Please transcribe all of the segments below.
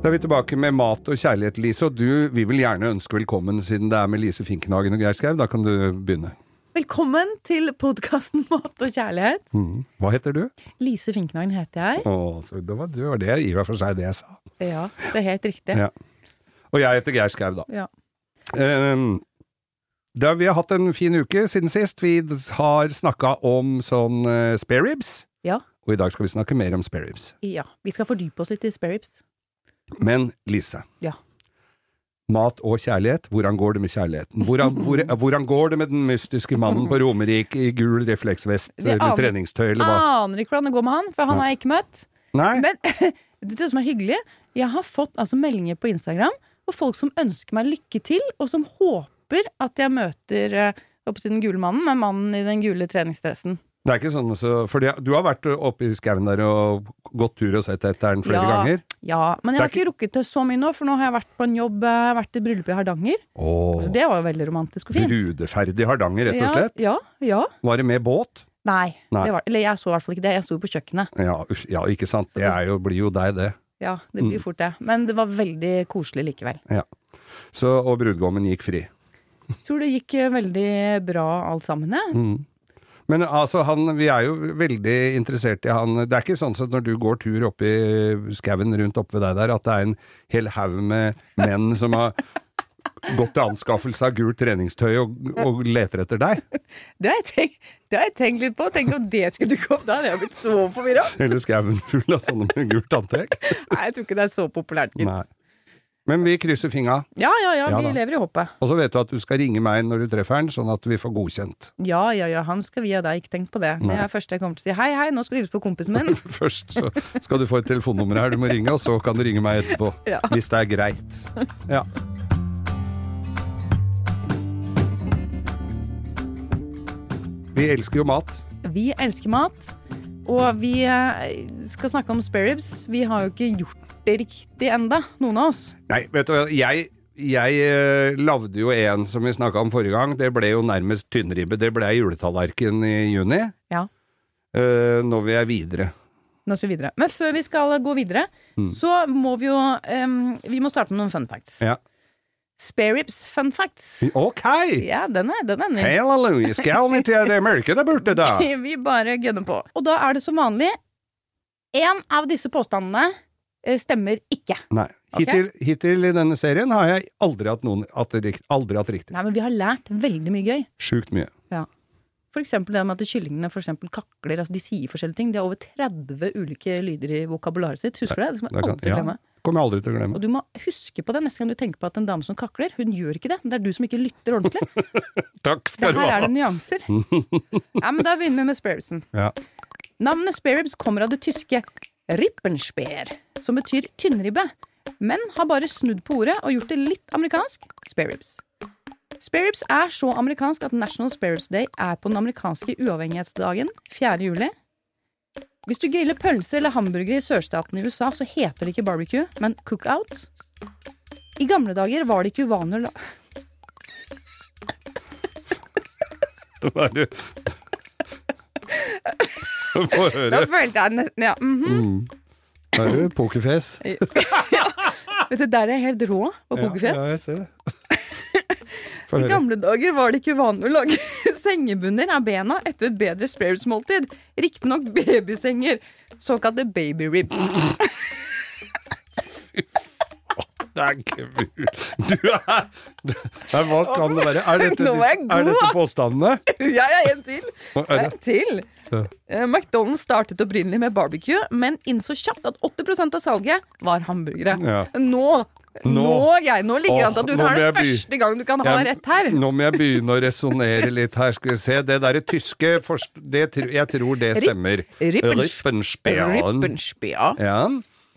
Da er vi tilbake med mat og kjærlighet, Lise. Og du vi vil gjerne ønske velkommen, siden det er med Lise Finkenhagen og Geir Skau. Da kan du begynne. Velkommen til podkasten Mat og kjærlighet. Mm. Hva heter du? Lise Finkenhagen heter jeg. Å, så det var, det var det i og for seg det jeg sa. Ja, det er helt riktig. Ja. Og jeg heter Geir Skau, da. Ja. Um, da, vi har hatt en fin uke siden sist. Vi har snakka om sånn uh, spareribs. Ja. Og i dag skal vi snakke mer om spareribs. ja. Vi skal fordype oss litt i spareribs. Men Lise. Ja. Mat og kjærlighet, hvordan går det med kjærligheten? Hvordan, hvor, hvordan går det med den mystiske mannen på Romerike i gul refleksvest med aner- treningstøy, eller hva? Aner ikke hvordan det går med han, for han har jeg ikke møtt. Nei? Men det som er hyggelig, jeg har fått altså meldinger på Instagram og folk som ønsker meg lykke til, og som håper at jeg møter eh, den gule mannen med mannen i den gule treningsdressen. Det er ikke sånn så, for du har vært oppe i skauen der og gått tur og sett etter den flere Ja. ganger? Ja, men jeg har ikke rukket det så mye nå, for nå har jeg vært på en jobb, jeg har vært i bryllup i Hardanger. Åh, altså, det var jo veldig romantisk og fint. brudeferdig Hardanger, rett og slett? Ja, ja. ja. Var det med båt? Nei, Nei. Det var, eller jeg så i hvert fall ikke det. Jeg sto på kjøkkenet. Ja, ja ikke sant. Det er jo, blir jo deg, det. Ja, det blir Mm. fort det. Men det var veldig koselig likevel. Så, og brudgommen gikk fri. Jeg tror det gikk eh, veldig bra alt sammen, jeg. Mm. Men altså, han, vi er jo veldig interessert i han Det er ikke sånn at når du går tur oppi i skauen rundt oppe ved deg der, at det er en hel haug med menn som har gått til anskaffelse av gult treningstøy og, og leter etter deg? Det har jeg tenkt, har jeg tenkt litt på. Tenk om det skulle dukke opp, da hadde jeg blitt så forvirra. Hele skauen full av sånne med gult antrekk? Nei, jeg tror ikke det er så populært, gitt. Nei. Men vi krysser fingra. Ja, ja, ja, Ja vi da. lever i håpet. Og så vet du at du skal ringe meg når du treffer han, sånn at vi får godkjent. Ja, ja, ja, han skal vi ha deg, ikke tenk på det. Det er første jeg kommer til å si. Hei, hei, nå skal du hilse på kompisen min. Først så skal du få et telefonnummer her du må ringe, og så kan du ringe meg etterpå. Ja. Hvis det er greit. Ja. Vi elsker jo mat. Vi elsker mat, og vi eh, skal snakke om spareribs. Vi har jo ikke gjort det riktig enda, noen av oss. Nei, vet du hva, jeg, jeg eh, lagde jo en som vi snakka om forrige gang. Det ble jo nærmest tynnribbe. Det ble juletallerken i juni. Ja. Uh, nå vil jeg videre. Nå skal vi videre. Men før vi skal gå videre, Mm. så må vi jo um, Vi må starte med noen fun facts. Ja. Spareribs fun facts. Ok! Ja, den er, den er ny. Halleluja, skal vi til det mørke der borte, da? Vi bare gønner på. Og da er det som vanlig En av disse påstandene eh, stemmer ikke. Nei. Hittil, hittil i denne serien har jeg aldri hatt noen at rikt, aldri hatt riktig. Nei, men vi har lært veldig mye gøy. Sjukt mye. For eksempel det med at kyllingene for eksempel kakler. Altså de sier forskjellige ting. De har over 30 ulike lyder i vokabularet sitt. Husker du det? Det kommer jeg aldri til å glemme. ja. Kommer jeg aldri til å glemme. Og du må huske på det neste gang du tenker på at en dame som kakler, hun gjør ikke det. Det er du som ikke lytter ordentlig. Takk skal du her er det nyanser. Ja, men da begynner vi med spareribsen. Ja. Navnet spareribs kommer av det tyske rippenspeer, som betyr tynnribbe, men har bare snudd på ordet og gjort det litt amerikansk spareribs. Spareribs er så amerikansk at National Spareribs Day er på den amerikanske uavhengighetsdagen 4. juli. Hvis du griller pølser eller hamburgere i sørstatene i USA, så heter det ikke barbecue, men cookout. I gamle dager var det ikke uvanlig å la... Hva er det? Få Da følte jeg nesten Ja. mhm. Mm. Da er du pokerfjes. Vet du, der er jeg helt rå på pokerfjes. Ja, ja, jeg ser det. I gamle dager var det ikke uvanlig å lage sengebunner av bena etter et bedre spareribs-måltid. Riktignok babysenger, såkalte baby ribs. Det er ikke mulig. Du er Nei, Hva kan det være? Er dette, er jeg er dette påstandene? Ja, ja, en til. Er En til. Eh, McDonald's startet opprinnelig med barbecue, men innså kjapt at 80% av salget var hamburgere. Ja. Nå, nå, Nå. jeg, nå ligger an til at du har tar det første gang du kan ha Jeg- rett her. Nå må jeg begynne å resonnere litt her, skal vi se. Det derre tyske det, Jeg tror det stemmer. Rippenspea. Rippenspean. Ja.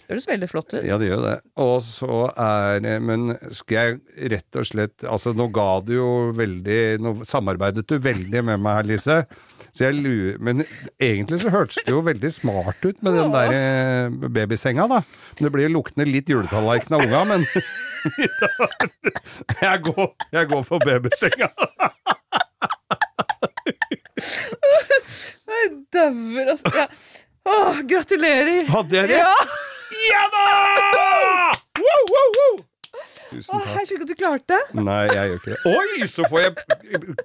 Det høres veldig flott ut. Ja, det gjør det. Og så er Men skal jeg rett og slett Altså, nå ga du jo veldig Nå samarbeidet du veldig med meg her, Lise. Så jeg lurer Men egentlig så hørtes det jo veldig smart ut med den der eh, babysenga, da. Men det blir luktende litt juletallerken av unga, men jeg, går, jeg går for babysenga. Jeg dauer, altså. Ja. Åh, gratulerer. Hadde jeg det? Ja. Ja da! Wow, wow, wow! Tusen takk. jeg skjønner at du klarte det. Nei, jeg gjør ikke det. Oi, så får jeg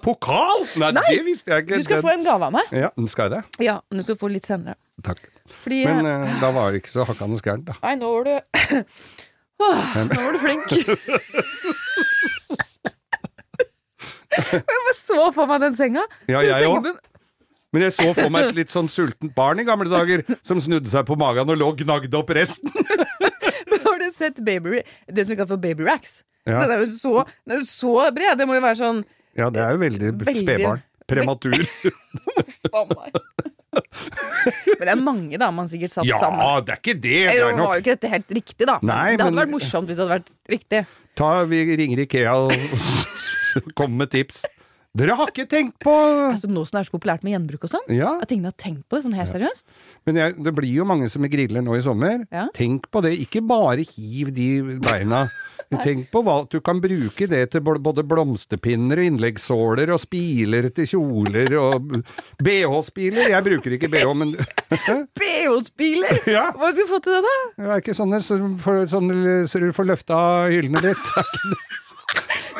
pokal! Nei, Nei, det visste jeg ikke. Du skal få en gave av meg. Ja, skal jeg det? Ja, men du skal få litt senere. Takk. Fordi Men eh, eh, da var det ikke så hakkande gærent, da. Nei, nå var du Åh, Nå var du flink. jeg bare så for meg den senga. Ja, Den jeg òg. Men jeg så for meg et litt sånn sultent barn i gamle dager som snudde seg på magen og lå og gnagde opp resten. Men har du sett baby, det som vi kaller for baby racks? Ja. Den er jo så, den er så bred. Det må jo være sånn Ja, det er jo veldig, Veldig- spedbarn. Prematur. Men det er mange da man sikkert satt Ja, sammen. det er ikke det. Det er nok... var jo ikke dette helt riktig, da. Nei, det hadde men- vært morsomt hvis det hadde vært riktig. Ta, Vi ringer Ikea og kommer med tips. Dere har ikke tenkt på Altså Nå som det er så populært med gjenbruk og sånn. Ja, At ingen har tenkt på det sånn helt seriøst. men jeg, det blir jo mange som griller nå i sommer. Ja. Tenk på det. Ikke bare hiv de beina. Tenk på hva at du kan bruke det til både blomsterpinner og innleggssåler og spiler til kjoler og BH-spiler. Jeg bruker ikke BH, men BH-spiler! Ja. Hva skal du få til det, da? Det er ikke sånne så du får løfta hyllene litt. Det er ikke det.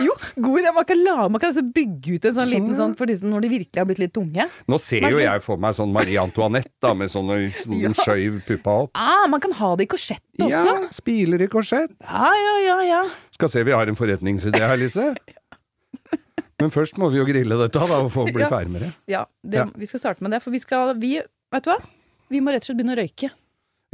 Jo, god idé. Man kan, la, man kan altså bygge ut en sånn Sånn, liten sånn for de som når de virkelig har blitt litt tunge. Nå ser jo jeg for meg sånn Marie Antoinette da, med sånne, sånn Ja. skjøv puppa opp. Ah, man kan ha det i korsettet også. Ja, spiler i korsett. Ja, ja, ja, ja. Skal se, vi har en forretningsidé her, Lise. Men først må vi jo grille dette da, og få bli Ja. ferdig med ja, det, Ja. Vi skal starte med det, for vi skal vi, Vet du hva? Vi må rett og slett begynne å røyke.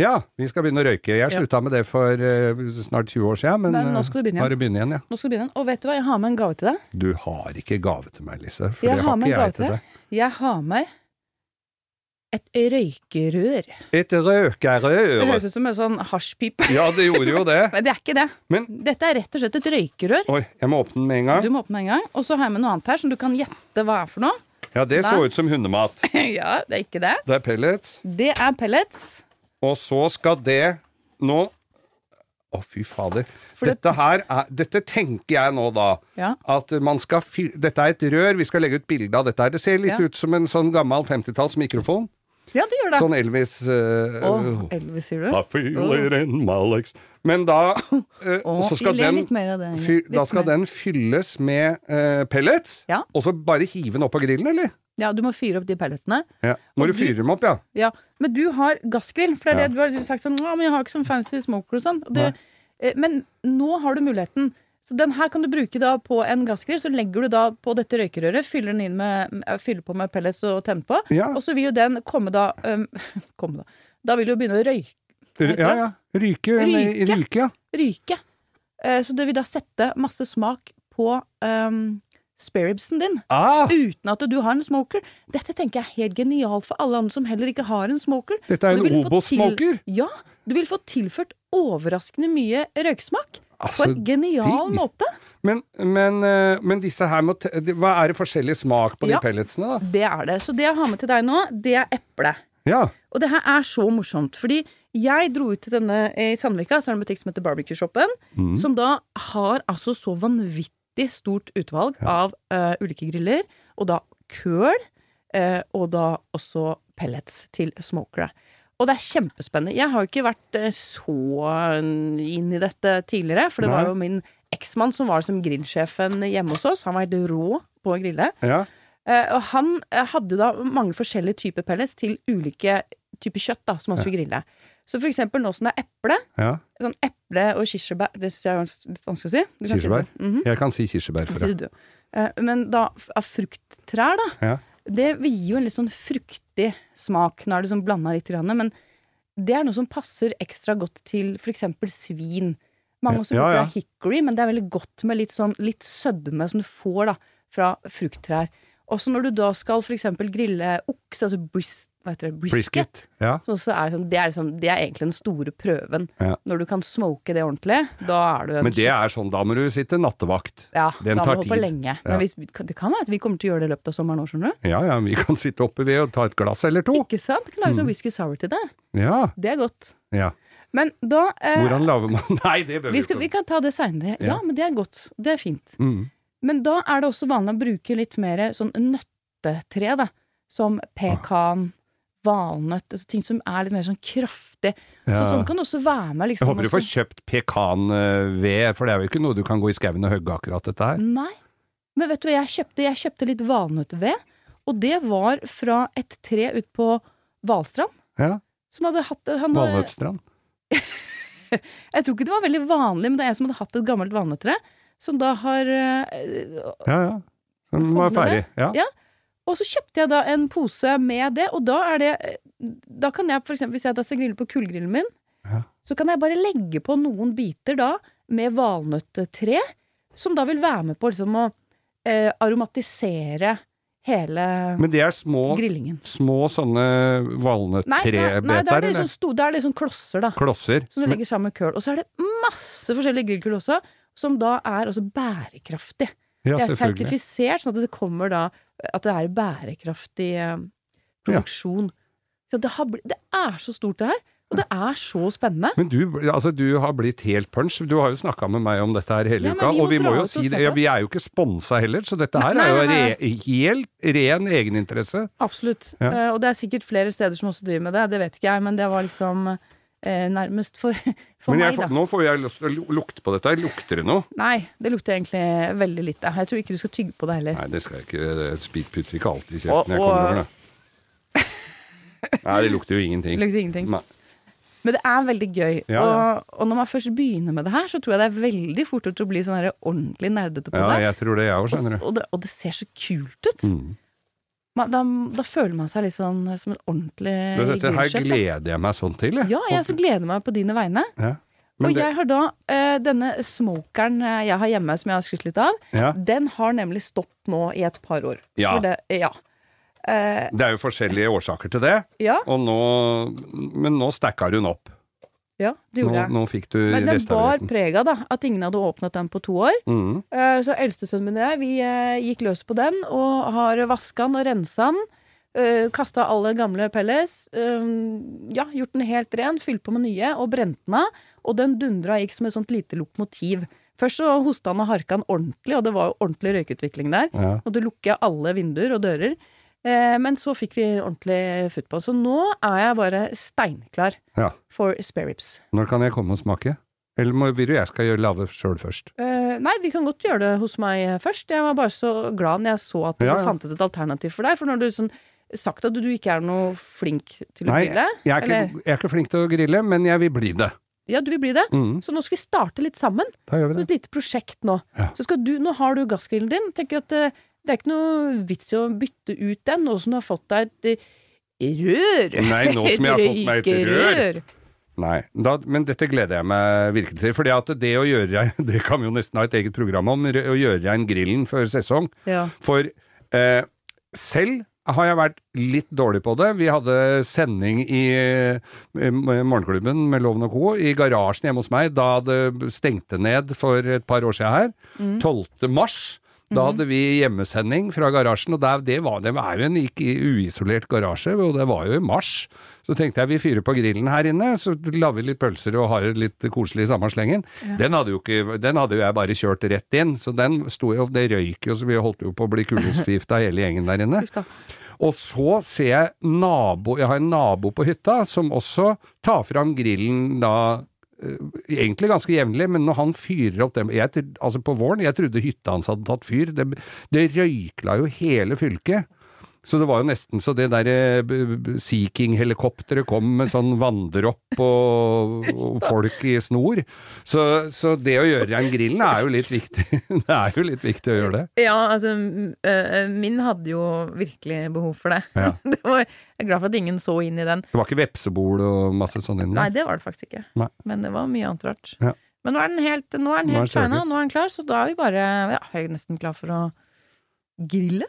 Ja, vi skal begynne å røyke. Jeg slutta med det for eh, snart 20 år siden, men, Men nå eh, skal du begynne igjen. bare begynne igjen. Ja. Nå skal du begynne. Og vet du hva, jeg har med en gave til deg. Du har ikke gave til meg, Lise. For Jeg har har med ikke en gave jeg til til deg. deg. Jeg har med et røykerør. Et Det røkerør. høres ut som en sånn hasjpipe. Ja, det gjorde jo det. Men det er ikke det. Men Dette er rett og slett et røykerør. Oi, jeg må åpne den med en gang. Du må åpne med en gang. Og så har jeg med noe annet her som du kan gjette hva er for noe. Ja, det så ut som hundemat. ja, det er ikke det. Det er pellets. Det er pellets. Og så skal det nå Å, fy fader. For det- Dette her er Dette tenker jeg nå, da. Ja. At man skal fy... Dette er et rør. Vi skal legge ut bilde av dette her. Det ser litt Ja. ut som en sånn gammel 50-talls mikrofon. Ja, det gjør det. Sånn Elvis Å, uh, Elvis, sier du? I feel it in my legs. Men da uh, Å, så skal den litt mer av det. fy, Da skal den fylles med uh, pellets, Ja. og så bare hive den opp på grillen, eller? Ja, du må fyre opp de pelletsene. Ja. Må du fyre dem opp, ja? Ja, Men du har gassgrill, for det er Ja. det du har sagt sånn men jeg har ikke sånn fancy smoker og sånn. Det, eh, men nå har du muligheten. Så den her kan du bruke da på en gassgrill. Så legger du da på dette røykerøret, fyller den inn med, eh, fyller på med pellets og tenner på. Ja. Og så vil jo den komme da um, Komme da. Da vil du jo begynne å røyke. Ja, ja. Ryke. Ryke. Ryke, ja. ryke. Eh, Så det vil da sette masse smak på um, spareribsen din. Ah, Uten at du har en smoker. Dette tenker jeg er helt genialt for alle andre som heller ikke har en smoker. dette er en Obos-smoker. til- Ja, du vil få tilført overraskende mye røyksmak. på Altså, en genial de... måte. Men, men, eh, men disse her må Hva er det forskjellig smak på Ja. de pelletsene, da? Det er det. Så det jeg har med til deg nå, det er eple. Ja. Og det her er så morsomt, fordi jeg dro ut til denne i Sandvika, så er det en butikk som heter Barbecue Shoppen, Mm. som da har altså så vanvittig stort utvalg av uh, ulike griller, og da køl, uh, og da også pellets til smokere. Og det er kjempespennende. Jeg har jo ikke vært uh, så inn i dette tidligere, for det Nei. var jo min eksmann som var som grillsjefen hjemme hos oss. Han var helt rå på å grille. ja. Og han hadde da mange forskjellige typer pellets til ulike typer kjøtt da, som han skulle grille. Så for eksempel nå som det er eple, Ja. sånn eple og kirsebær Det syns jeg er litt vanskelig å si. Du kan si mm Kirsebær? Mhm. Jeg kan si kirsebær for deg. Eh, Men da, av frukttrær, da. Ja. Det vil gi jo en litt sånn fruktig smak. Nå er det sånn blanda litt, men det er noe som passer ekstra godt til for eksempel svin. Mange også Ja, bruker ja. hickory, men det er veldig godt med litt sånn litt sødme som du får da fra frukttrær. Også når du da skal eksempel grille okse, altså bris, det, brisket. Brisket. Ja. Er det, sånn, det, er liksom, det er egentlig den store prøven. Ja. Når du kan smoke det ordentlig, da er du en Men det er sånn, da må du sitte nattevakt. ja, den da tar du tid. lenge. Ja. Men hvis, det kan være at vi kommer til å gjøre det i løpet av sommeren òg, skjønner du. Ja ja, vi kan sitte oppe ved og ta et glass eller to. Ikke sant? Kan lage Mm. sånn whisky sour til deg. Ja. Det er godt. ja. Men da eh, Hvordan lager man Nei, det bør vi, ikke. vi kan ta det seinere. Ja. Ja. men det er godt. Det er fint. Mm. Men da er det også vanlig å bruke litt mer sånn nøttetre, da. Som pekan, valnøtt, altså ting som er litt mer sånn kraftig. Så sånn kan også være med, Jeg liksom. håper du får også- kjøpt pekanved, for det er jo ikke noe du kan gå i skauen og hogge akkurat dette her. Nei. Men vet du hva jeg kjøpte? Jeg kjøpte litt valnøttved, og det var fra et tre ut på Hvalstrand. Ja. Som hadde hatt Valnøttstrand. Jeg tror ikke det var veldig vanlig, men det er en som hadde hatt et gammelt valnøttre. Som da har eh, Ja ja. Som var ferdig. Ja. Ja. Og så kjøpte jeg da en pose med det, og da er det Da kan jeg for eksempel, hvis jeg da skal grille på kullgrillen min, Ja. så kan jeg bare legge på noen biter da med valnøttre, som da vil være med på liksom å eh, aromatisere hele Men det er små, grillingen. små sånne Nei, nei, nei, det er sto, det er sånn klosser, da. Klosser. Som du legger sammen med køl. Og så er det masse forskjellige grillkull også, som da er også bærekraftig. Ja, det er sertifisert, sånn at det kommer da At det er bærekraftig eh, produksjon. Så det, har, det er så stort, det her. Og det er så spennende. Men du, altså, du har blitt helt punch. Du har jo snakka med meg om dette her hele Ja, uka, vi og vi må jo si det. Ja, vi er jo ikke sponsa heller, så dette Nei, her nei, er jo nei, re, helt ren egeninteresse. Absolutt. Ja. Uh, og det er sikkert flere steder som også driver med det, det vet ikke jeg, men det var liksom nærmest for, for Men meg, jeg, får- da. nå får jeg lyst til å lukte på dette. Lukter det noe? Nei, det lukter egentlig veldig lite. Jeg tror ikke du skal tygge på det heller. Nei, det skal jeg ikke. Putter ikke alltid i Og- og... jeg kommer over det. Nei, det lukter jo ingenting. Det lukter ingenting. Nei. Men det er veldig gøy. Ja, ja. Og, og når man først begynner med det her, så tror jeg det er veldig fort gjort å bli sånn ordentlig nerdete på Ja, det. jeg tror det, jeg òg, skjønner du. og, det. og det ser så kult ut. Mm. Man, da, da føler man seg litt sånn som en ordentlig Men dette her gleder jeg meg sånn til, jeg. Ja, jeg så gleder meg på dine vegne. Ja. Og det, jeg har da uh, denne smokeren eh, jeg har hjemme, som jeg har skrytt litt av, ja, den har nemlig stått nå i et par år. Ja. Det, ja. Uh, det er jo forskjellige årsaker til det, ja, og nå Men nå stacka hun opp. Ja, det gjorde jeg. nå fikk du Men den var prega, da, at ingen hadde åpnet den på to år. Mm. Uh, Så eldstesønnen min og jeg, vi uh, gikk løs på den, og har vaska den og rensa den. Uh, Kasta alle gamle pellets. Uh, ja, gjort den helt ren, fylt på med nye, og brent den av. Og den dundra gikk som et sånt lite lokomotiv. Først så hosta han og harka den ordentlig, og det var jo ordentlig røykutvikling der. Ja. Og det lukket alle vinduer og dører. Eh, men så fikk vi ordentlig futt på. Så nå er jeg bare steinklar ja. for spareribs. Når kan jeg komme og smake? Eller må, vil du jeg skal gjøre lage sjøl først? Eh, nei, vi kan godt gjøre det hos meg først. Jeg var bare så glad når jeg så at det Ja, ja. fantes et alternativ for deg. For når du sånn sagt at du ikke er noe flink til å Nei, grille Jeg er, ikke, jeg er ikke flink til å grille, men jeg vil bli det. Ja, du vil bli det. Mm. Så nå skal vi starte litt sammen. Da gjør vi Som et lite prosjekt nå. Ja. Så skal du, nå har du gassgrillen din. Tenker at eh, det er ikke noe vits i å bytte ut den nå som du har fått deg et eh, rør. Nei, nå som jeg har fått meg et rør. Nei, da, men dette gleder jeg meg virkelig til. For det å gjøre det kan vi jo nesten ha et eget program om, å gjøre rein grillen før sesong. Ja. For eh, selv har jeg vært litt dårlig på det. Vi hadde sending i i Morgenklubben med Loven og Co. i garasjen hjemme hos meg da det stengte ned for et par år siden her. 12. mars. Da hadde vi hjemmesending fra garasjen, og der, det, var, det var jo en ikke uisolert garasje, og det var jo i mars. Så tenkte jeg vi fyrer på grillen her inne, så lager vi litt pølser og har det litt koselig i samme slengen. Den, hadde jo ikke, den hadde jo jeg bare kjørt rett inn, så den sto jo, det røyk jo, så vi holdt jo på å bli kulostforgifta hele gjengen der inne. Og så ser jeg nabo, jeg har en nabo på hytta som også tar fram grillen da Egentlig ganske jevnlig, men når han fyrer opp dem jeg, Altså på våren, jeg trodde hytta hans hadde tatt fyr. Det, det røykla jo hele fylket. Så det var jo nesten så det derre b- Sea King-helikopteret kom med sånn vanndropp og, og folk i snor. Så, så det å gjøre igjen grillen er jo litt viktig. Det er jo litt viktig å gjøre det. Ja, altså min hadde jo virkelig behov for det. Ja. det var, jeg er glad for at ingen så inn i den. Det var ikke vepsebol og masse sånn inni Nei, det var det faktisk ikke. Nei. Men det var mye annet rart. Ja. Men nå er den helt, nå er den helt nå er den klar, så da er vi bare Ja, jeg er nesten klar for å grille.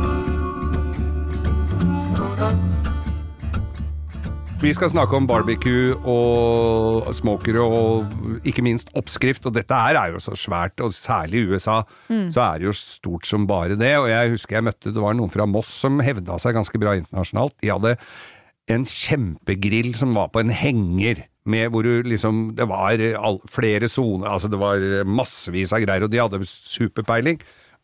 Vi skal snakke om barbecue og smokere og ikke minst oppskrift, og dette her er jo så svært, og særlig i USA så er det jo stort som bare det. Og jeg husker jeg møtte, det var noen fra Moss som hevda seg ganske bra internasjonalt. De hadde en kjempegrill som var på en henger. Med hvor du liksom Det var flere soner, altså det var massevis av greier, og de hadde superpeiling.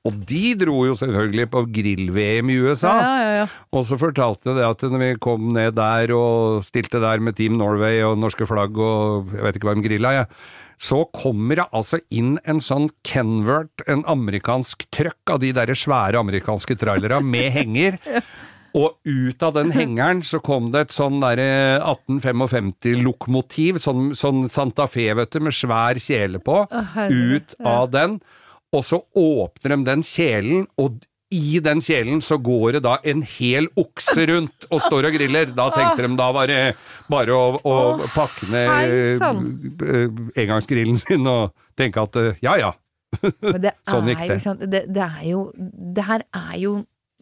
Og de dro jo selvfølgelig på grill-VM i USA. Ja, ja. Og så fortalte det at når vi kom ned der og stilte der med Team Norway og norske flagg og jeg vet ikke hva de grilla, jeg. Så kommer det altså inn en sånn Kenvert, en amerikansk trøkk av de der svære amerikanske trailera med henger. Og ut av den hengeren så kom det et sånn derre 1855-lokomotiv, sånn, sånn Santa Fe, vet du, med svær kjele på. ut av den, og så åpner de den kjelen, og i den kjelen så går det da en hel okse rundt og står og griller. Da tenkte de da var det bare å, å pakke ned sann. eh, engangsgrillen sin og tenke at eh, ja ja. Sånn gikk det. det, det er jo Det her er jo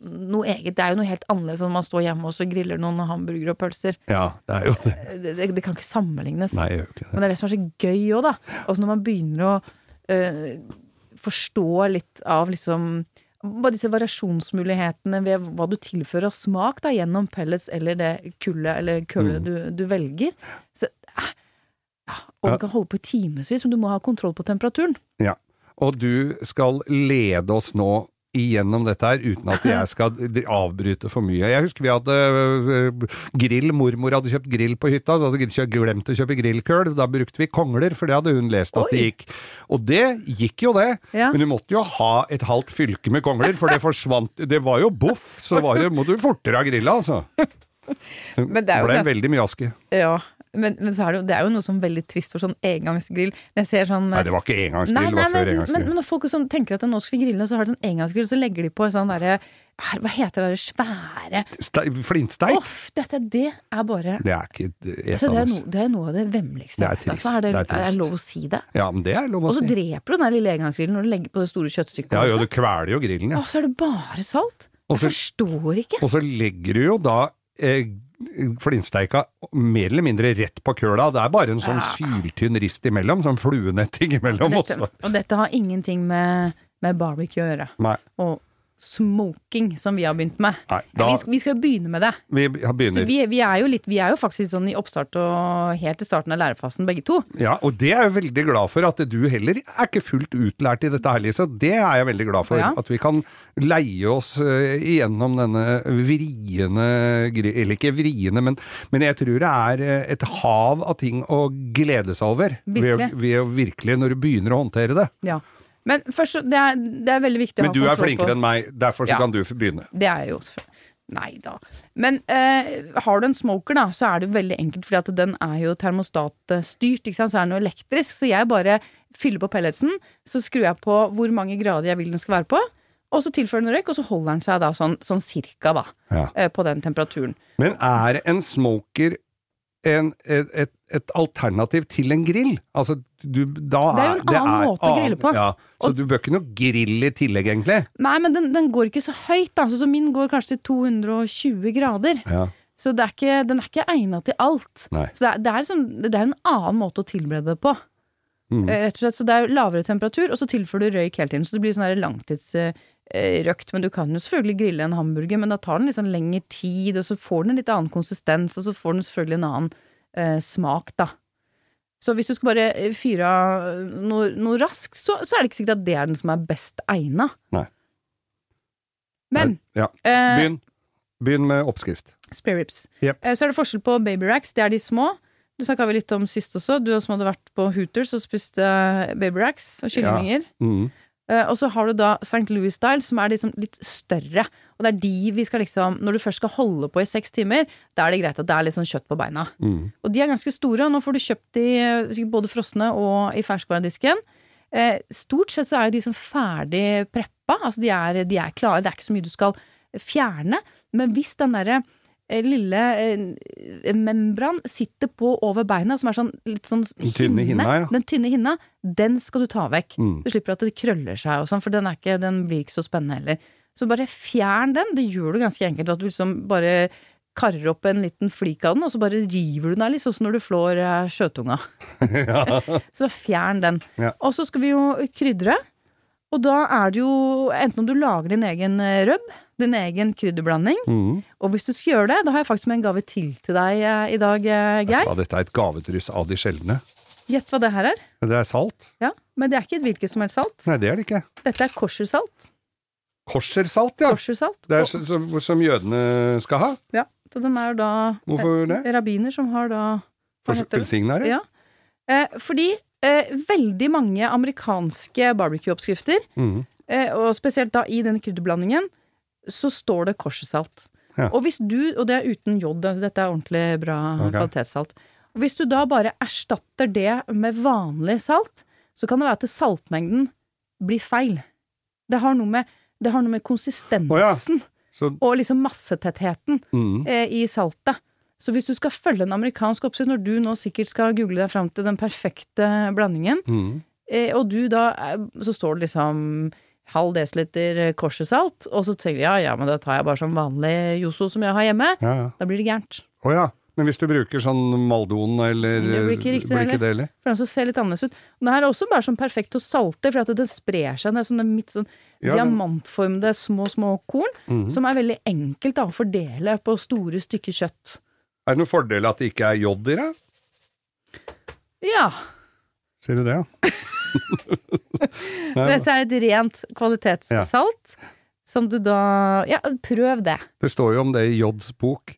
noe eget. Det er jo noe helt annerledes enn man står hjemme og så griller noen hamburgere og pølser. Ja, det er jo det. Det, det, det kan ikke sammenlignes. Nei, jeg gjør ikke det. Men det er det som er så gøy òg, da. Også når man begynner å øh, forstå litt av liksom bare disse variasjonsmulighetene ved hva du tilfører av smak da, gjennom pellets eller det kullet eller kullet Mm. du, du velger. Så, eh, ja, og du kan holde på i timevis, men du må ha kontroll på temperaturen. Ja. Og du skal lede oss nå igjennom dette her, uten at jeg skal avbryte for mye. Jeg husker vi hadde øh, grill, mormor hadde kjøpt grill på hytta, så hadde hun glemt å kjøpe grillkøl. Da brukte vi kongler, for det hadde hun lest at det gikk. Og det gikk jo det, Ja. men du måtte jo ha et halvt fylke med kongler, for det forsvant Det var jo boff, så var det, måtte du fortere ha grilla, altså. Men det jo ble ganske- veldig mye aske. Ja, men, men så er det, jo, det er jo noe som er veldig trist for sånn engangsgrill. Sånn Nei, det var ikke engangsgrill, nei, det var før jeg men, engangsgrill. men når folk sånn tenker at nå skal vi grille, og så har de sånn engangsgrill, så legger de på sånn derre Hva heter det svære Flintsteik? Uff, dette, det er bare Det er ikke et så det, er no, det er noe av det vemmeligste. Det er trist. Altså, er, det, Det er er, lov å si det? Ja, men det er lov å Og så si. dreper du den lille engangsgrillen når du legger på det store kjøttstykket. Ja, jo, du kveler jo grillen, ja. Og så er det bare salt. Og Jeg så- forstår ikke. Og så legger du jo da eh, flintsteika mer eller mindre rett på køla. Det er bare en sånn syltynn rist imellom, sånn fluenetting imellom Dette, også. og dette har ingenting med, med barbecue å gjøre. Nei, Og smoking, som vi har begynt med. nei da vi, skal, vi skal begynne med det. Vi Så vi, vi, er jo litt, vi er jo faktisk sånn i oppstart og helt til starten av lærefasen, begge to. Ja, og det er jeg veldig glad for, at du heller er ikke fullt utlært i dette her, Lise. Det er jeg veldig glad for. Ja. At vi kan leie oss eh, igjennom denne vriene Eller ikke vriene, men, men jeg tror det er eh, et hav av ting å glede seg over. Virkelig. ved ved virkelig, når du begynner å håndtere det. Ja. Men først, det er, det er veldig viktig å ha kontroll på. Men du er flinkere på enn meg, derfor så Ja. kan du begynne. Det er jeg jo selvfølgelig. Nei da. Men eh, har du en smoker, da, så er det jo veldig enkelt, fordi at den er jo termostatstyrt, ikke sant, så er den jo elektrisk. Så jeg bare fyller på pelletsen, så skrur jeg på hvor mange grader jeg vil den skal være på, og så tilfører den røyk, og så holder den seg da sånn, sånn cirka, da, Ja. eh, på den temperaturen. Men er en smoker en, et, et, et alternativ til en grill? Altså, du, da Det er jo en annen måte å grille på. Ja, så Og- du bør ikke noe grill i tillegg, egentlig? Nei, men den, den går ikke så høyt, da, så så min går kanskje til 220 grader. Ja. Så det er ikke, den er ikke egna til alt. Nei. Så det er, det, er som, det er en annen måte å tilberede det på. Mm. Eh, Rett og slett, så det er lavere temperatur, og så tilfører du røyk hele tiden. Så det blir sånn langtidsrøkt. Men du kan jo selvfølgelig grille en hamburger, men da tar den litt sånn lengre tid, og så får den en litt annen konsistens, og så får den selvfølgelig en annen eh, smak, da. Så hvis du skal bare eh, fyre av noe, noe raskt, så, så er det ikke sikkert at det er den som er best egna. Nei. Men Ja. eh, Begynn. Begynn med oppskrift. Spareribs. ribs. Eh, Så er det forskjell på baby racks, det er de små. Det snakka vi litt om sist også, du som hadde vært på Hooters og spist eh, baby racks og kyllinger. Ja. Mm. Eh, og så har du da St. Louis Style, som er liksom litt større. Og det er de vi skal liksom Når du først skal holde på i seks timer, da er det greit at det er litt sånn kjøtt på beina. Mm. Og de er ganske store, og nå får du kjøpt de eh, både frosne og i ferskvaredisken. Eh, stort sett så er jo de som ferdig preppa, altså de er, de er klare, det er ikke så mye du skal fjerne. Men hvis den derre lille eh, membran sitter på over beina, som er sånn litt sånn Den tynne hinna, ja. Den tynne hinna, den skal du ta vekk. Mm. Du slipper at det krøller seg og sånn, for den, ikke, den blir ikke så spennende heller. Så bare fjern den. Det gjør du ganske enkelt. At du liksom bare karrer opp en liten flik av den, og så bare river du den av, litt sånn som når du flår eh, sjøtunga. ja. Så bare fjern den. Ja. Og så skal vi jo krydre. Og da er det jo enten om du lager din egen eh, røbb, din egen krydderblanding, Mm. og hvis du skal gjøre det, da har jeg faktisk med en gave til til deg eh, i dag, eh, Geir. ja, dette er et gavedryss av de sjeldne. Gjett hva det her er. Det er salt? Ja, Men det er ikke et hvilket som helst salt. Nei, det er det ikke. Dette er korsersalt. Korsersalt, ja. Korsersalt. Det er Og- som, som, jødene skal ha. Ja, så den er da Hvorfor det? eh, rabbiner som har da Hva For heter det? velsigna det? Ja. Eh, fordi eh, veldig mange amerikanske barbecue-oppskrifter, Mm. eh, og spesielt da i denne krydderblandingen, så står det korsesalt. Ja. Og hvis du, og det er uten jod, dette er ordentlig bra okay. kvalitetssalt. Og hvis du da bare erstatter det med vanlig salt, så kan det være at saltmengden blir feil. Det har noe med, det har noe med konsistensen Så og liksom massetettheten mm. eh, i saltet. Så hvis du skal følge en amerikansk oppskrift, når du nå sikkert skal google deg fram til den perfekte blandingen, Mm. eh, og du da eh, Så står det liksom halv desiliter korsesalt, og så tenker jeg ja, ja, men da tar jeg bare sånn vanlig Joso som jeg har hjemme. Ja, ja. Da blir det gærent. Å ja. Men hvis du bruker sånn Maldon eller Det blir ikke riktig blir ikke heller? For den ser litt annerledes ut. Det her er også bare sånn perfekt å salte, for at det sprer seg. Det er sånne midt sånn Ja, diamantformede små, små korn, Mhm. som er veldig enkelt da, å fordele på store stykker kjøtt. Er det noen fordel at det ikke er jod i det? Ja. Sier du det, ja? Dette er et rent kvalitetssalt. Som du da Ja, prøv det. det står jo om det i Jods bok.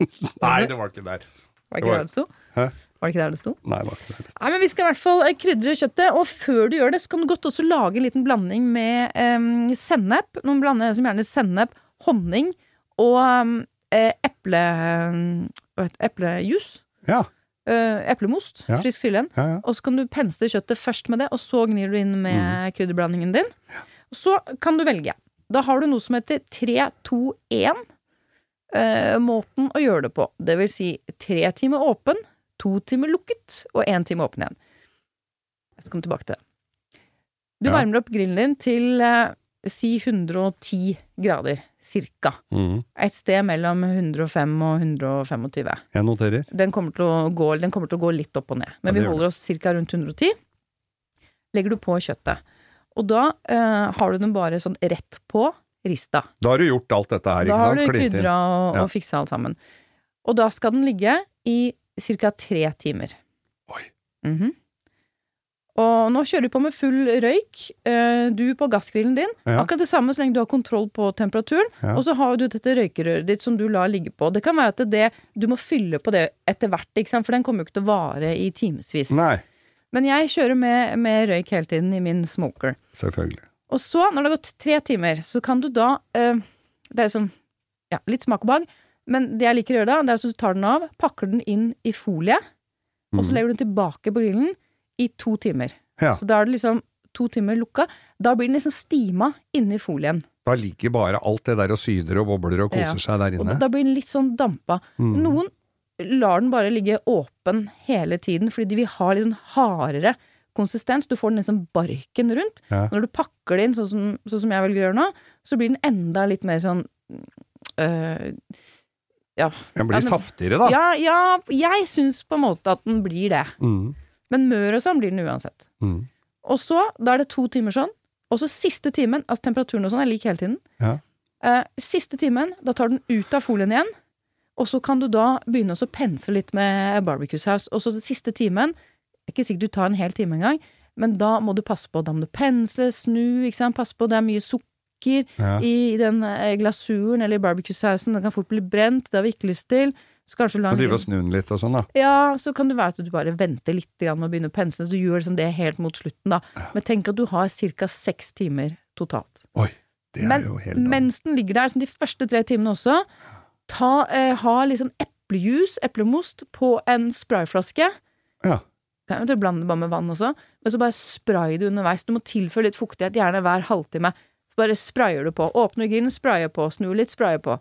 Nei, det var ikke der. Var Det ikke var- der det sto? Hæ? Var det ikke der det sto? Nei, det var ikke der. Nei, men Vi skal i hvert fall eh, krydre kjøttet, og før du gjør det, så kan du godt også lage en liten blanding med um, sennep. Noen blander som gjerne sennep, honning og um, eple... Det? Eplejus. Ja, Eh, eplemost. Ja. Frisk syrlig. ja, ja. Og så kan du pensle kjøttet først med det, og så gnir du inn Mm. med krydderblandingen din. Så kan du velge. Da har du noe som heter 3-2-1. Eh, måten å gjøre det på. Det vil si tre timer åpen, to timer lukket og én time åpen igjen. Jeg skal komme tilbake til det. Du varmer opp grillen din til uh, si 110 grader, cirka. Mm. Et sted mellom 105 og 125. Jeg noterer. Den kommer, til å gå, den kommer til å gå litt opp og ned. Men Ja, vi holder oss ca. rundt 110. Legger du på kjøttet. Og da eh, har du den bare sånn rett på rista. Da har du gjort alt dette her, Da ikke sant? du har du krydra og, Ja. og fiksa alt sammen. Og da skal den ligge i ca. tre timer. Oi. Mhm. Og nå kjører du på med full røyk, eh, du på gassgrillen din. Ja. Akkurat det samme så lenge du har kontroll på temperaturen. Ja. Og så har du dette røykerøret ditt som du lar ligge på. Det kan være at det, du må fylle på det etter hvert, for den kommer jo ikke til å vare i timevis. Men jeg kjører med, med røyk hele tiden i min smoker. selvfølgelig. Og så, når det har gått tre timer, så kan du da eh, Det er sånn ja, litt smak og behag, men det jeg liker å gjøre da, det er at du tar den av, pakker den inn i folie, og så Mhm. legger du den tilbake på grillen i to timer. Ja. Så da er det liksom to timer lukka. Da blir den liksom stima inni folien. Da ligger bare alt det der og syder og bobler og koser Ja. seg der inne. da, da blir den litt sånn dampa. Mm. Noen lar den bare ligge åpen hele tiden, fordi de vil ha litt sånn hardere konsistens. Du får den liksom barken rundt. Ja. Når du pakker det inn sånn som, sånn som jeg velger å gjøre nå, så blir den enda litt mer sånn øh, Ja. Den blir Ja, men- saftigere, da. Ja, ja, jeg syns på en måte at den blir det. Mhm. Men mør og sånn blir den uansett. Mm. Og så, da er det to timer sånn. Og så siste timen, altså temperaturen og sånn er lik hele tiden. Ja. Eh, siste timen, da tar den ut av folien igjen. Og så kan du da begynne å pensle litt med barbecue saus. Og så den siste timen, det er ikke sikkert du tar en hel time engang, men da må du passe på. Da må du pensle, snu, ikke sant. Passe på, det er mye sukker Ja. i den eh, glasuren eller i barbecue-sausen. Den kan fort bli brent, det har vi ikke lyst til. Så kanskje du den drive og snu den litt og sånn, da. ja, så kan det være at du bare venter litt med å begynne å pensle, så du gjør liksom det helt mot slutten, da. Men tenk at du har ca. seks timer totalt. Oi, det er Men jo helt mens den ligger der, som de første tre timene også, ta, eh, ha liksom eplejus, eplemost, på en sprayflaske. Ja. Kan du blande det bare med vann også, men så bare spray det underveis. Du må tilføre litt fuktighet, gjerne hver halvtime. Så bare sprayer du på. Åpner grillen, sprayer på. Snur litt, sprayer på.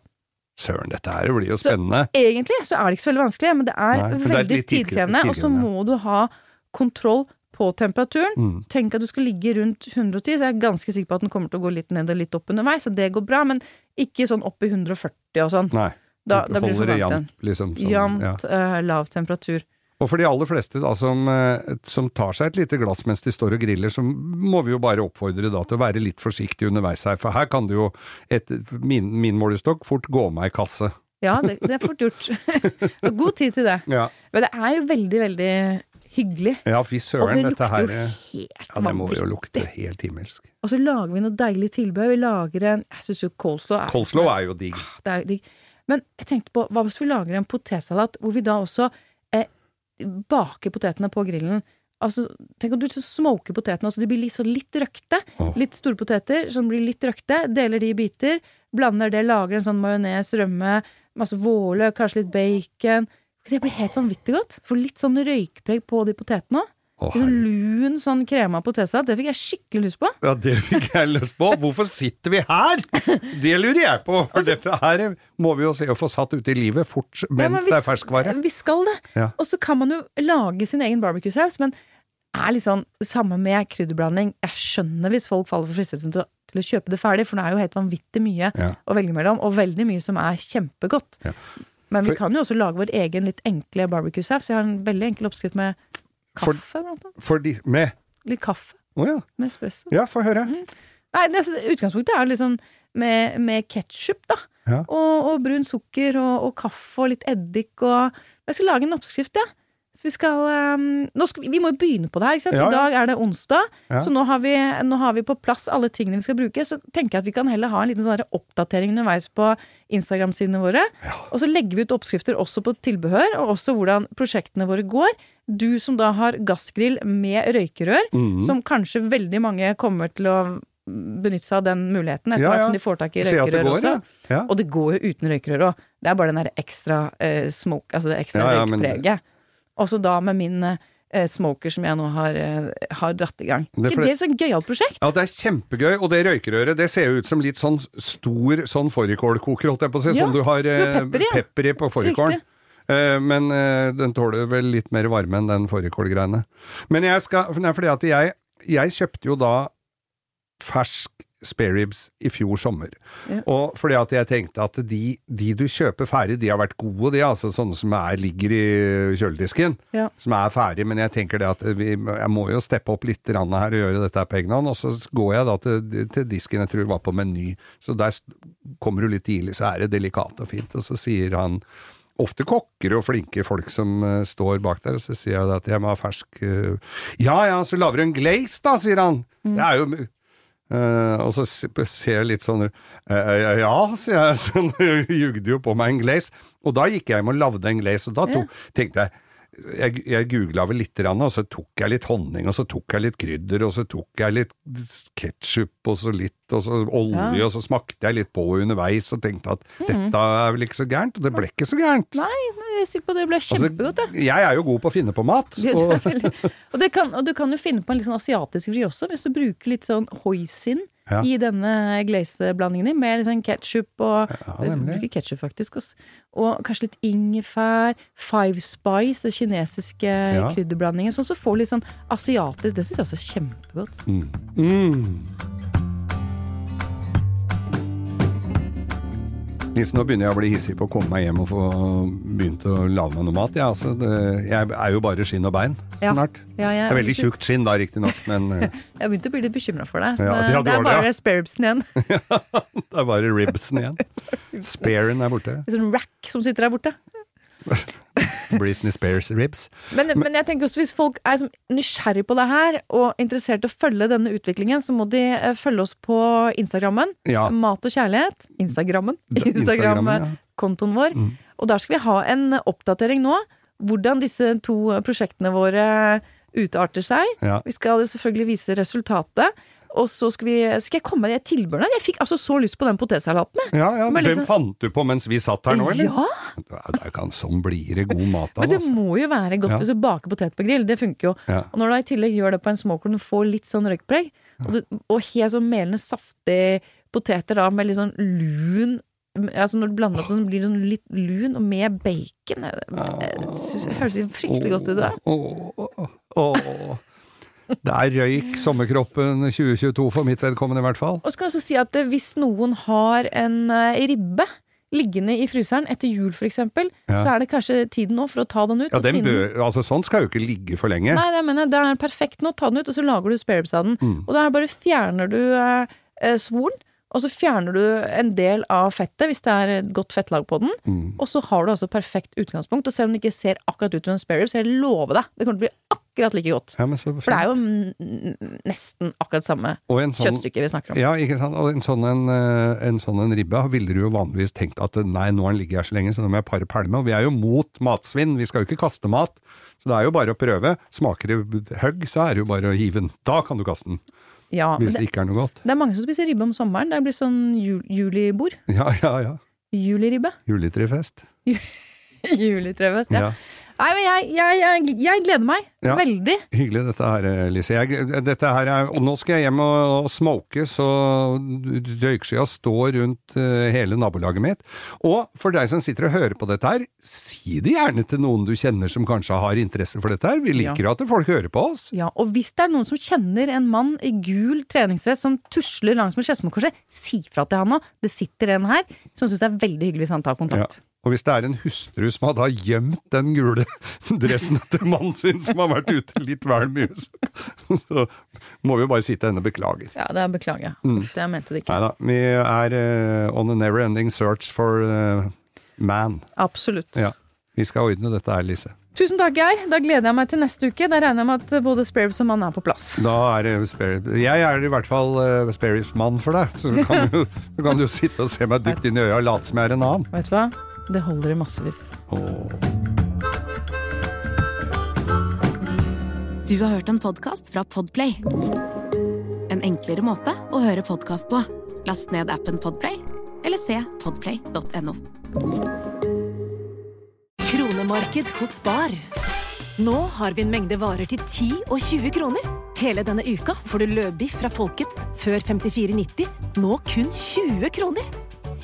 Søren, dette her blir jo Så- spennende. Egentlig så er det ikke så veldig vanskelig, men det er Nei, veldig det er veldig tidkrevende. Og så må du ha kontroll på temperaturen. Mm. Tenk at du skal ligge rundt 110, så jeg er ganske sikker på at den kommer til å gå litt ned og litt opp underveis, så det går bra, men ikke sånn opp i 140 og sånn. Nei. Da, da blir det for varmt liksom. sånn, Jevnt, ja. uh, lav temperatur. Og for de aller fleste da, som, eh, som tar seg et lite glass mens de står og griller, så må vi jo bare oppfordre da til å være litt forsiktig underveis her, for her kan det jo, etter min, min målestokk, fort gå meg i kasse. Ja, det, det er fort gjort. God tid til det. Ja, Men det er jo veldig, veldig hyggelig. ja fy Og søren, det dette lukter her jo helt helt Ja, det må jo lukte helt himmelsk. Og så lager vi noe deilig tilbehør. Vi lager en Jeg syns jo coleslaw er Coleslaw er jo digg. det er jo digg. Men jeg tenkte på, hva hvis vi lager en potetsalat hvor vi da også baker potetene på grillen? Altså, tenk om du smoker potetene, så de blir litt, så litt røkte. Oh. Litt store poteter som blir litt røkte. Deler de i biter. Blander det, lager en sånn majones, rømme, masse vårløk, kanskje litt bacon. Det blir helt vanvittig godt. Får litt sånn røykpreg på de potetene òg. Sånn lun sånn krema potesa. Det fikk jeg skikkelig lyst på. Ja, det fikk jeg lyst på. Hvorfor sitter vi her? Det lurer jeg på. For dette her må vi jo se å få satt ut i livet fort mens Ja, men mens det er ferskvare. Vi skal det. Ja. Og så kan man jo lage sin egen barbecue-saus, men er litt sånn samme med krydderblanding. Jeg skjønner hvis folk faller for fristelsen til, å- til å kjøpe det ferdig, for det er jo helt vanvittig mye Ja. å velge mellom, og veldig mye som er kjempegodt. Ja. Men vi For- kan jo også lage vår egen litt enkle barbecue-saus. Jeg har en veldig enkel oppskrift med For- kaffe, blant annet. For de Med Litt kaffe Oh, ja. med espresso. Ja, få høre. Nei, det, utgangspunktet er liksom med, med ketsjup, da. Ja. Og, og brun sukker og, og kaffe og litt eddik og Jeg skal lage en oppskrift, ja. Så vi skal, um, nå skal vi, vi må jo begynne på det her. Ikke sant? Ja, ja. I dag er det onsdag, Ja. så nå har, vi, nå har vi på plass alle tingene vi skal bruke. Så tenker jeg at vi kan heller ha en liten sånn oppdatering underveis på Instagram-sidene våre. Og så legger vi ut oppskrifter også på tilbehør, og også hvordan prosjektene våre går. Du som da har gassgrill med røykerør, Mhm. som kanskje veldig mange kommer til å benytte seg av den muligheten etter hvert som de får tak i røykerør går, også. Og det går jo uten røykerør òg. Det er bare den der ekstra eh, smoke, altså det ekstra røykpreget. Også da med min eh, smoker som jeg nå har, eh, har dratt i gang. Det er det et sånt gøyalt prosjekt? Ja, det er kjempegøy, og det røykerøret det ser jo ut som litt sånn stor sånn fårikålkoker, holdt jeg på å si, Ja, som du har eh, pepper i, pepper i på fårikålen. Men den tåler vel litt mer varme enn den fårikålgreiene. Men jeg skal Nei, fordi at jeg, jeg kjøpte jo da fersk spareribs i fjor sommer. Ja. Og fordi at jeg tenkte at de, de du kjøper ferdig, de har vært gode, de, altså sånne som er, ligger i kjøledisken. Ja. Som er ferdig, men jeg tenker det at vi, jeg må jo steppe opp litt her og gjøre dette på egen hånd. Og så går jeg da til, til disken, jeg tror var på Meny, så der kommer du litt tidlig, så er det delikat og fint. Og så sier han Ofte kokker og flinke folk som uh, står bak der, og så sier jeg at jeg må ha fersk uh, Ja ja, så lager du en glaze da, sier han. Det er jo Eh, og så se- ser jeg litt sånn uh, Ja, sier jeg, så jugde jo på meg en glaze. Og da gikk jeg hjem og lagde en glaze, og da tok, tenkte jeg jeg, jeg googla vel litt, og så tok jeg litt honning, og så tok jeg litt krydder, og så tok jeg litt ketsjup, og så litt, og så olje, Ja. og så smakte jeg litt på underveis, og tenkte at dette er vel ikke så gærent, og det ble ikke så gærent. Nei, nei, jeg er sikker på det ble Altså, kjempegodt, Altså, jeg er jo god på å finne på mat. Du- Og, Og, det kan, og du kan jo finne på en litt sånn asiatisk vri også, hvis du bruker litt sånn hoisin Ja. i denne glazeblandingen din, med litt sånn ketsjup og Ja, Jeg bruker ketsjup, faktisk. Også. Og kanskje litt ingefær, five spice, den kinesiske Ja. krydderblandingen. Sånn så får litt sånn asiatisk Det syns jeg også er kjempegodt. mm. Mm. Lise, nå begynner jeg å bli hissig på å komme meg hjem og få begynt å lage meg noe mat. Ja, altså, det, jeg er jo bare skinn og bein Ja. snart. Ja, jeg, Det er veldig tjukt skinn da, riktignok, men eh, Jeg har begynt å bli litt bekymra for deg. Ja, det, det er bare spareribsen igjen. det er bare ribsen igjen. Sparen er borte. En sånn rack som sitter der borte. Britney Spears ribs. Men, men jeg tenker også hvis folk er nysgjerrig på det her, og interessert i å følge denne utviklingen, så må de eh, følge oss på Instagrammen. Ja. Mat og kjærlighet. Instagrammen. Instagrammen. Instagram-kontoen vår. Mm. Og der skal vi ha en oppdatering nå. Hvordan disse to prosjektene våre utarter seg. Ja. Vi skal jo selvfølgelig vise resultatet. Og så skal, vi, skal jeg komme med det tilbehøret. Jeg fikk altså så lyst på den potetsalaten. Ja, ja, Den liksom- fant du på mens vi satt her nå, eller? Ja, Det er ikke sånn blir det god mat av, men det altså. må jo være godt Ja. hvis du baker potet på grill. Det funker jo. Ja. Og når du i tillegg gjør det på en smoker, du får litt sånn røykpreg, og, og helt sånn melende, saftig poteter da, med litt sånn lun Altså når du blander opp sånn, blir det sånn litt lun, og med bacon. Det høres fryktelig godt ut. det. Åh, åh, åh. Det er røyk sommerkroppen 2022 for mitt vedkommende, i hvert fall. Og jeg også si at eh, hvis noen har en eh, ribbe liggende i fryseren etter jul f.eks., Ja. så er det kanskje tiden nå for å ta den ut. Ja, den bør, altså Sånn skal jo ikke ligge for lenge. Nei, det mener jeg. Det er perfekt nå. Ta den ut, og så lager du spareribs av den. Mm. Og da bare fjerner du eh, eh, svoren, og så fjerner du en del av fettet hvis det er et godt fettlag på den. Mm. Og så har du altså perfekt utgangspunkt. Og selv om det ikke ser akkurat ut som en sparerib, så jeg lover deg, det kommer til å bli akkurat like godt. Ja, men så For det er jo nesten akkurat samme sånn, kjøttstykke vi snakker om. ja, ikke sant? Og en sånn en, eh, en sånn en ribbe ville du jo vanligvis tenkt at nei, nå har den ligget her så lenge, så nå må jeg pare pælme. Og vi er jo mot matsvinn, vi skal jo ikke kaste mat. Så det er jo bare å prøve. Smaker det høgg, så er det jo bare å hive den. Da kan du kaste den, Ja, hvis det, det ikke er noe godt. det er mange som spiser ribbe om sommeren. Det blir sånn jul, julibord. Ja, ja, ja. Juliribbe. Juletrefest. Juletrefest, ja. Ja. Nei, men jeg, jeg, jeg, jeg gleder meg. Ja. Veldig. Hyggelig dette her, Lise. Jeg, dette her er, og nå skal jeg hjem og, og smoke, så røykskya står rundt uh, hele nabolaget mitt. Og for deg som sitter og hører på dette her, si det gjerne til noen du kjenner som kanskje har interesse for dette her. Vi liker jo at folk hører på oss. Ja, og hvis det er noen som kjenner en mann i gul treningsdress som tusler langs med Skedsmokorset, si fra til han nå. Det sitter en her som syns det er veldig hyggelig hvis han tar Ja. Og hvis det er en hustru som har da gjemt den gule dressen til mannen sin, som har vært ute litt vel mye, så, må vi jo bare si til henne beklager. Ja, det beklager jeg. Mm. Uff, jeg mente det ikke. Nei da, vi er uh, on a never ending search for uh, man. Absolutt. Ja. Vi skal ordne dette her, Lise. Tusen takk, Geir. Da gleder jeg meg til neste uke. Da regner jeg med at både Sparrows og mann er på plass. Da er det spare, Jeg er i hvert fall uh, Sparrows-mann for deg, så du kan, jo, du kan jo sitte og se meg dypt inn i øya og late som jeg er en annen. Vet du hva? Det holder i massevis. Åh. Du har hørt en podkast fra Podplay. En enklere måte å høre podkast på. Last ned appen Podplay, eller se podplay.no. Kronemarked hos Spar. Nå har vi en mengde varer til 10 og 20 kroner. Hele denne uka får du løbiff fra Folkets før 54,90, nå kun 20 kroner.